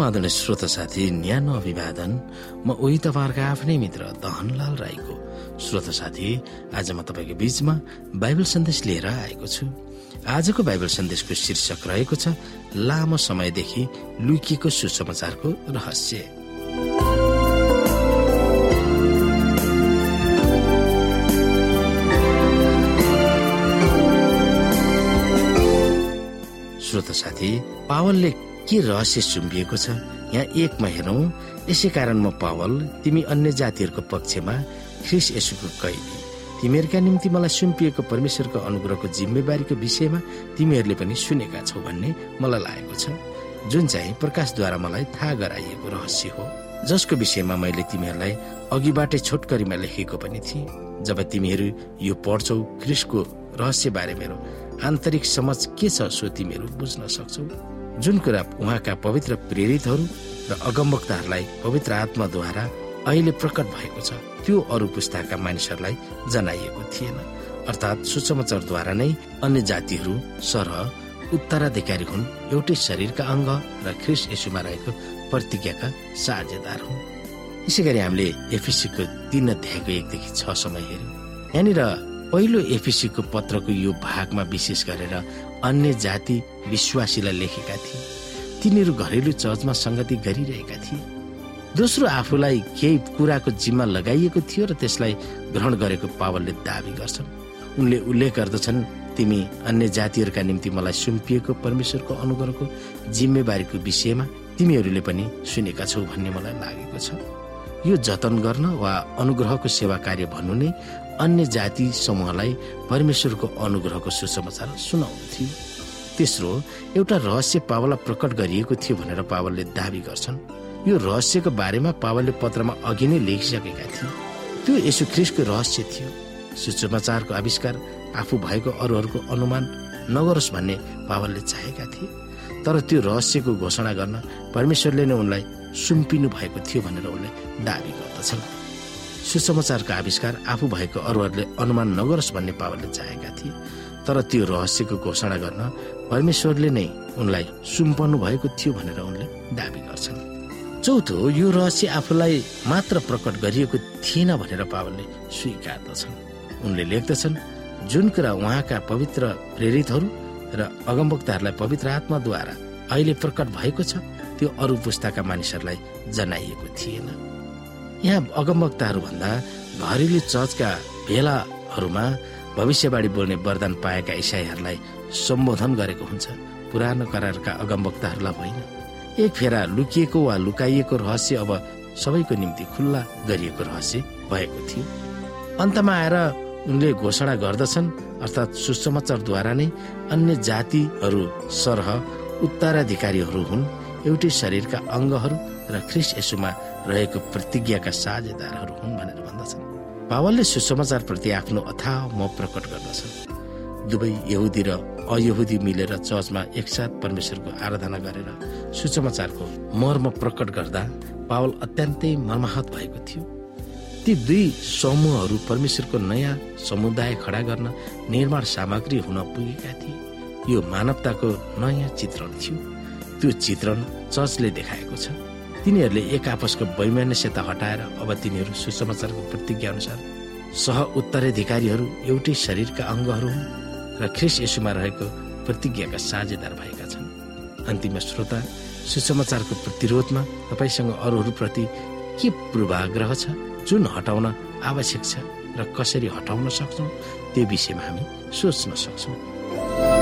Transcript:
आदरणीय श्रोता साथी न्यानो अभिवादन। म उही तपाईँहरूका आफ्नै मित्र दहनलाल राईको। श्रोता साथी आज म तपाईँको बीचमा बाइबल सन्देश लिएर आएको छु। आजको बाइबल सन्देशको शीर्षक रहेको छ लामो समयदेखि लुकिएको सुसमाचारको रहस्य। श्रोता साथी पावलले के रहस्य सुम्बिएको छ? यहाँ एकमा हेरौँ। यसै कारण म पावल तिमी अन्य जातिहरूको पक्षमा ख्रिस यसुको कैदी। तिमीहरूका निम्ति मलाई सुम्पिएको परमेश्वरको अनुग्रहको जिम्मेवारीको विषयमा तिमीहरूले पनि सुनेका छौ भन्ने मलाई लागेको छ। जुन चाहिँ प्रकाशद्वारा मलाई थाहा गराइएको रहस्य हो। जसको विषयमा मैले तिमीहरूलाई अघिबाटै छोटकरीमा लेखेको पनि थिएँ। जब तिमीहरू यो पढ्छौ ख्रिसको रहस्य बारे मेरो आन्तरिक समझ के छ सो तिमीहरू बुझ्न सक्छौ? जुन कुरा उहाँका पवित्र प्रेरितहरू र अगमवक्ताहरूलाई पवित्र आत्माद्वारा अहिले प्रकट भएको छ। त्यो अरू पुस्ताका मानिसहरूलाई जनाइएको थिएन। अर्थात् सुसमाचारद्वारा नै अन्य जातिहरू सरह उत्तराधिकारी हुन् एउटै शरीरका अङ्ग र ख्रिस यसुमा रहेको प्रतिज्ञाका साझेदार हुन्। यसै गरी हामीले एफिसीको तीन अध्यायको एकदेखि छसम्म हेऱ्यौँ। यहाँनिर पहिलो एफिसीको पत्रको यो भागमा विशेष गरेर अन्य जाति विश्वासीलाई लेखेका थिए। तिनीहरू घरेलु चर्चमा संगति गरिरहेका थिए। दोस्रो आफूलाई केही कुराको जिम्मा लगाइएको थियो र त्यसलाई ग्रहण गरेको पावलले दावी गर्छन्। उनले उल्लेख गर्दछन् तिमी अन्य जातिहरूका निम्ति मलाई सुम्पिएको परमेश्वरको अनुग्रहको जिम्मेवारीको विषयमा तिमीहरूले पनि सुनेका छौ भन्ने मलाई लागेको छ। यो जतन गर्न वा अनुग्रहको सेवा कार्य भन्नु नै अन्य जाति समूहलाई परमेश्वरको अनुग्रहको सुसमाचार सुनाउनु थियो तेस्रो एउटा रहस्य पावललाई प्रकट गरिएको थियो भनेर पावलले दावी गर्छन्। यो रहस्यको बारेमा पावलले पत्रमा अघि नै लेखिसकेका थिए। त्यो यसो ख्रिसको रहस्य थियो। सुसमाचारको आविष्कार आफू भएको अरूहरूको अनुमान नगरोस् भन्ने पावलले चाहेका थिए। तर त्यो रहस्यको घोषणा गर्न परमेश्वरले नै उनलाई सुम्पिनु भएको थियो भनेर उनले दावी गर्दछन्। सुसमाचारको आविष्कार आफू भएको अरूहरूले अनुमान नगरोस् भन्ने पावरले चाहेका थिए तर त्यो रहस्यको घोषणा गर्न परमेश्वरले नै उनलाई सुम्पनु भएको थियो भनेर उनले दावी गर्छन्। चौथो यो रहस्य आफूलाई मात्र प्रकट गरिएको थिएन भनेर पावलले स्वीकार्दछन्। उनले लेख्दछन् जुन कुरा उहाँका पवित्र प्रेरितहरू र अगमवक्ताहरूलाई पवित्र आत्माद्वारा अहिले प्रकट भएको छ त्यो अरू पुस्ताका मानिसहरूलाई जनाइएको थिएन। यहाँ अगमवक्ताहरू भन्दा घरेलु चर्चका भेलाहरूमा भविष्यवाणी बोल्ने वरदान पाएका इसाईहरूलाई सम्बोधन गरेको हुन्छ। पुरानो करारका अगमवक्ताहरूलाई होइन। एक फेरा लुकिएको वा लुकाइएको रहस्य अब सबैको निम्ति खुल्ला गरिएको रहस्य भएको थियो। अन्तमा आएर उनले घोषणा गर्दछन् अर्थात् सुसमाचारद्वारा नै अन्य जातिहरू सरह उत्तराधिकारीहरू हुन् एउटै शरीरका अङ्गहरू र ख्रिस यसुमा रहेको प्रतिज्ञाका साझेदारहरू हुन् भनेर भन्दछन्। पावलले सुसमाचार प्रति आफ्नो अथाह म प्रकट गर्दछन्। दुवै यहुदी र अयहुदी मिलेर चर्चमा एकसाथ परमेश्वरको आराधना गरेर सुसमाचारको मर्म प्रकट गर्दा पावल अत्यन्तै मर्माहत भएको थियो। ती दुई समूहहरू परमेश्वरको नयाँ समुदाय खडा गर्न निर्माण सामग्री हुन पुगेका थिए। यो मानवताको नयाँ चित्रण थियो। त्यो चित्रण चर्चले देखाएको छ। तिनीहरूले एक आपसको वैमान्यता हटाएर अब तिनीहरू सुसमाचारको प्रतिज्ञा अनुसार सह उत्तराधिकारीहरू एउटै शरीरका अङ्गहरू हुन् र ख्रिस यसुमा रहेको प्रतिज्ञाका साझेदार भएका छन्। अन्तिम श्रोता सुसमाचारको प्रतिरोधमा तपाईँसँग अरूहरूप्रति के पूर्वाग्रह छ? जुन हटाउन आवश्यक छ र कसरी हटाउन सक्छौँ त्यो विषयमा हामी सोच्न सक्छौँ।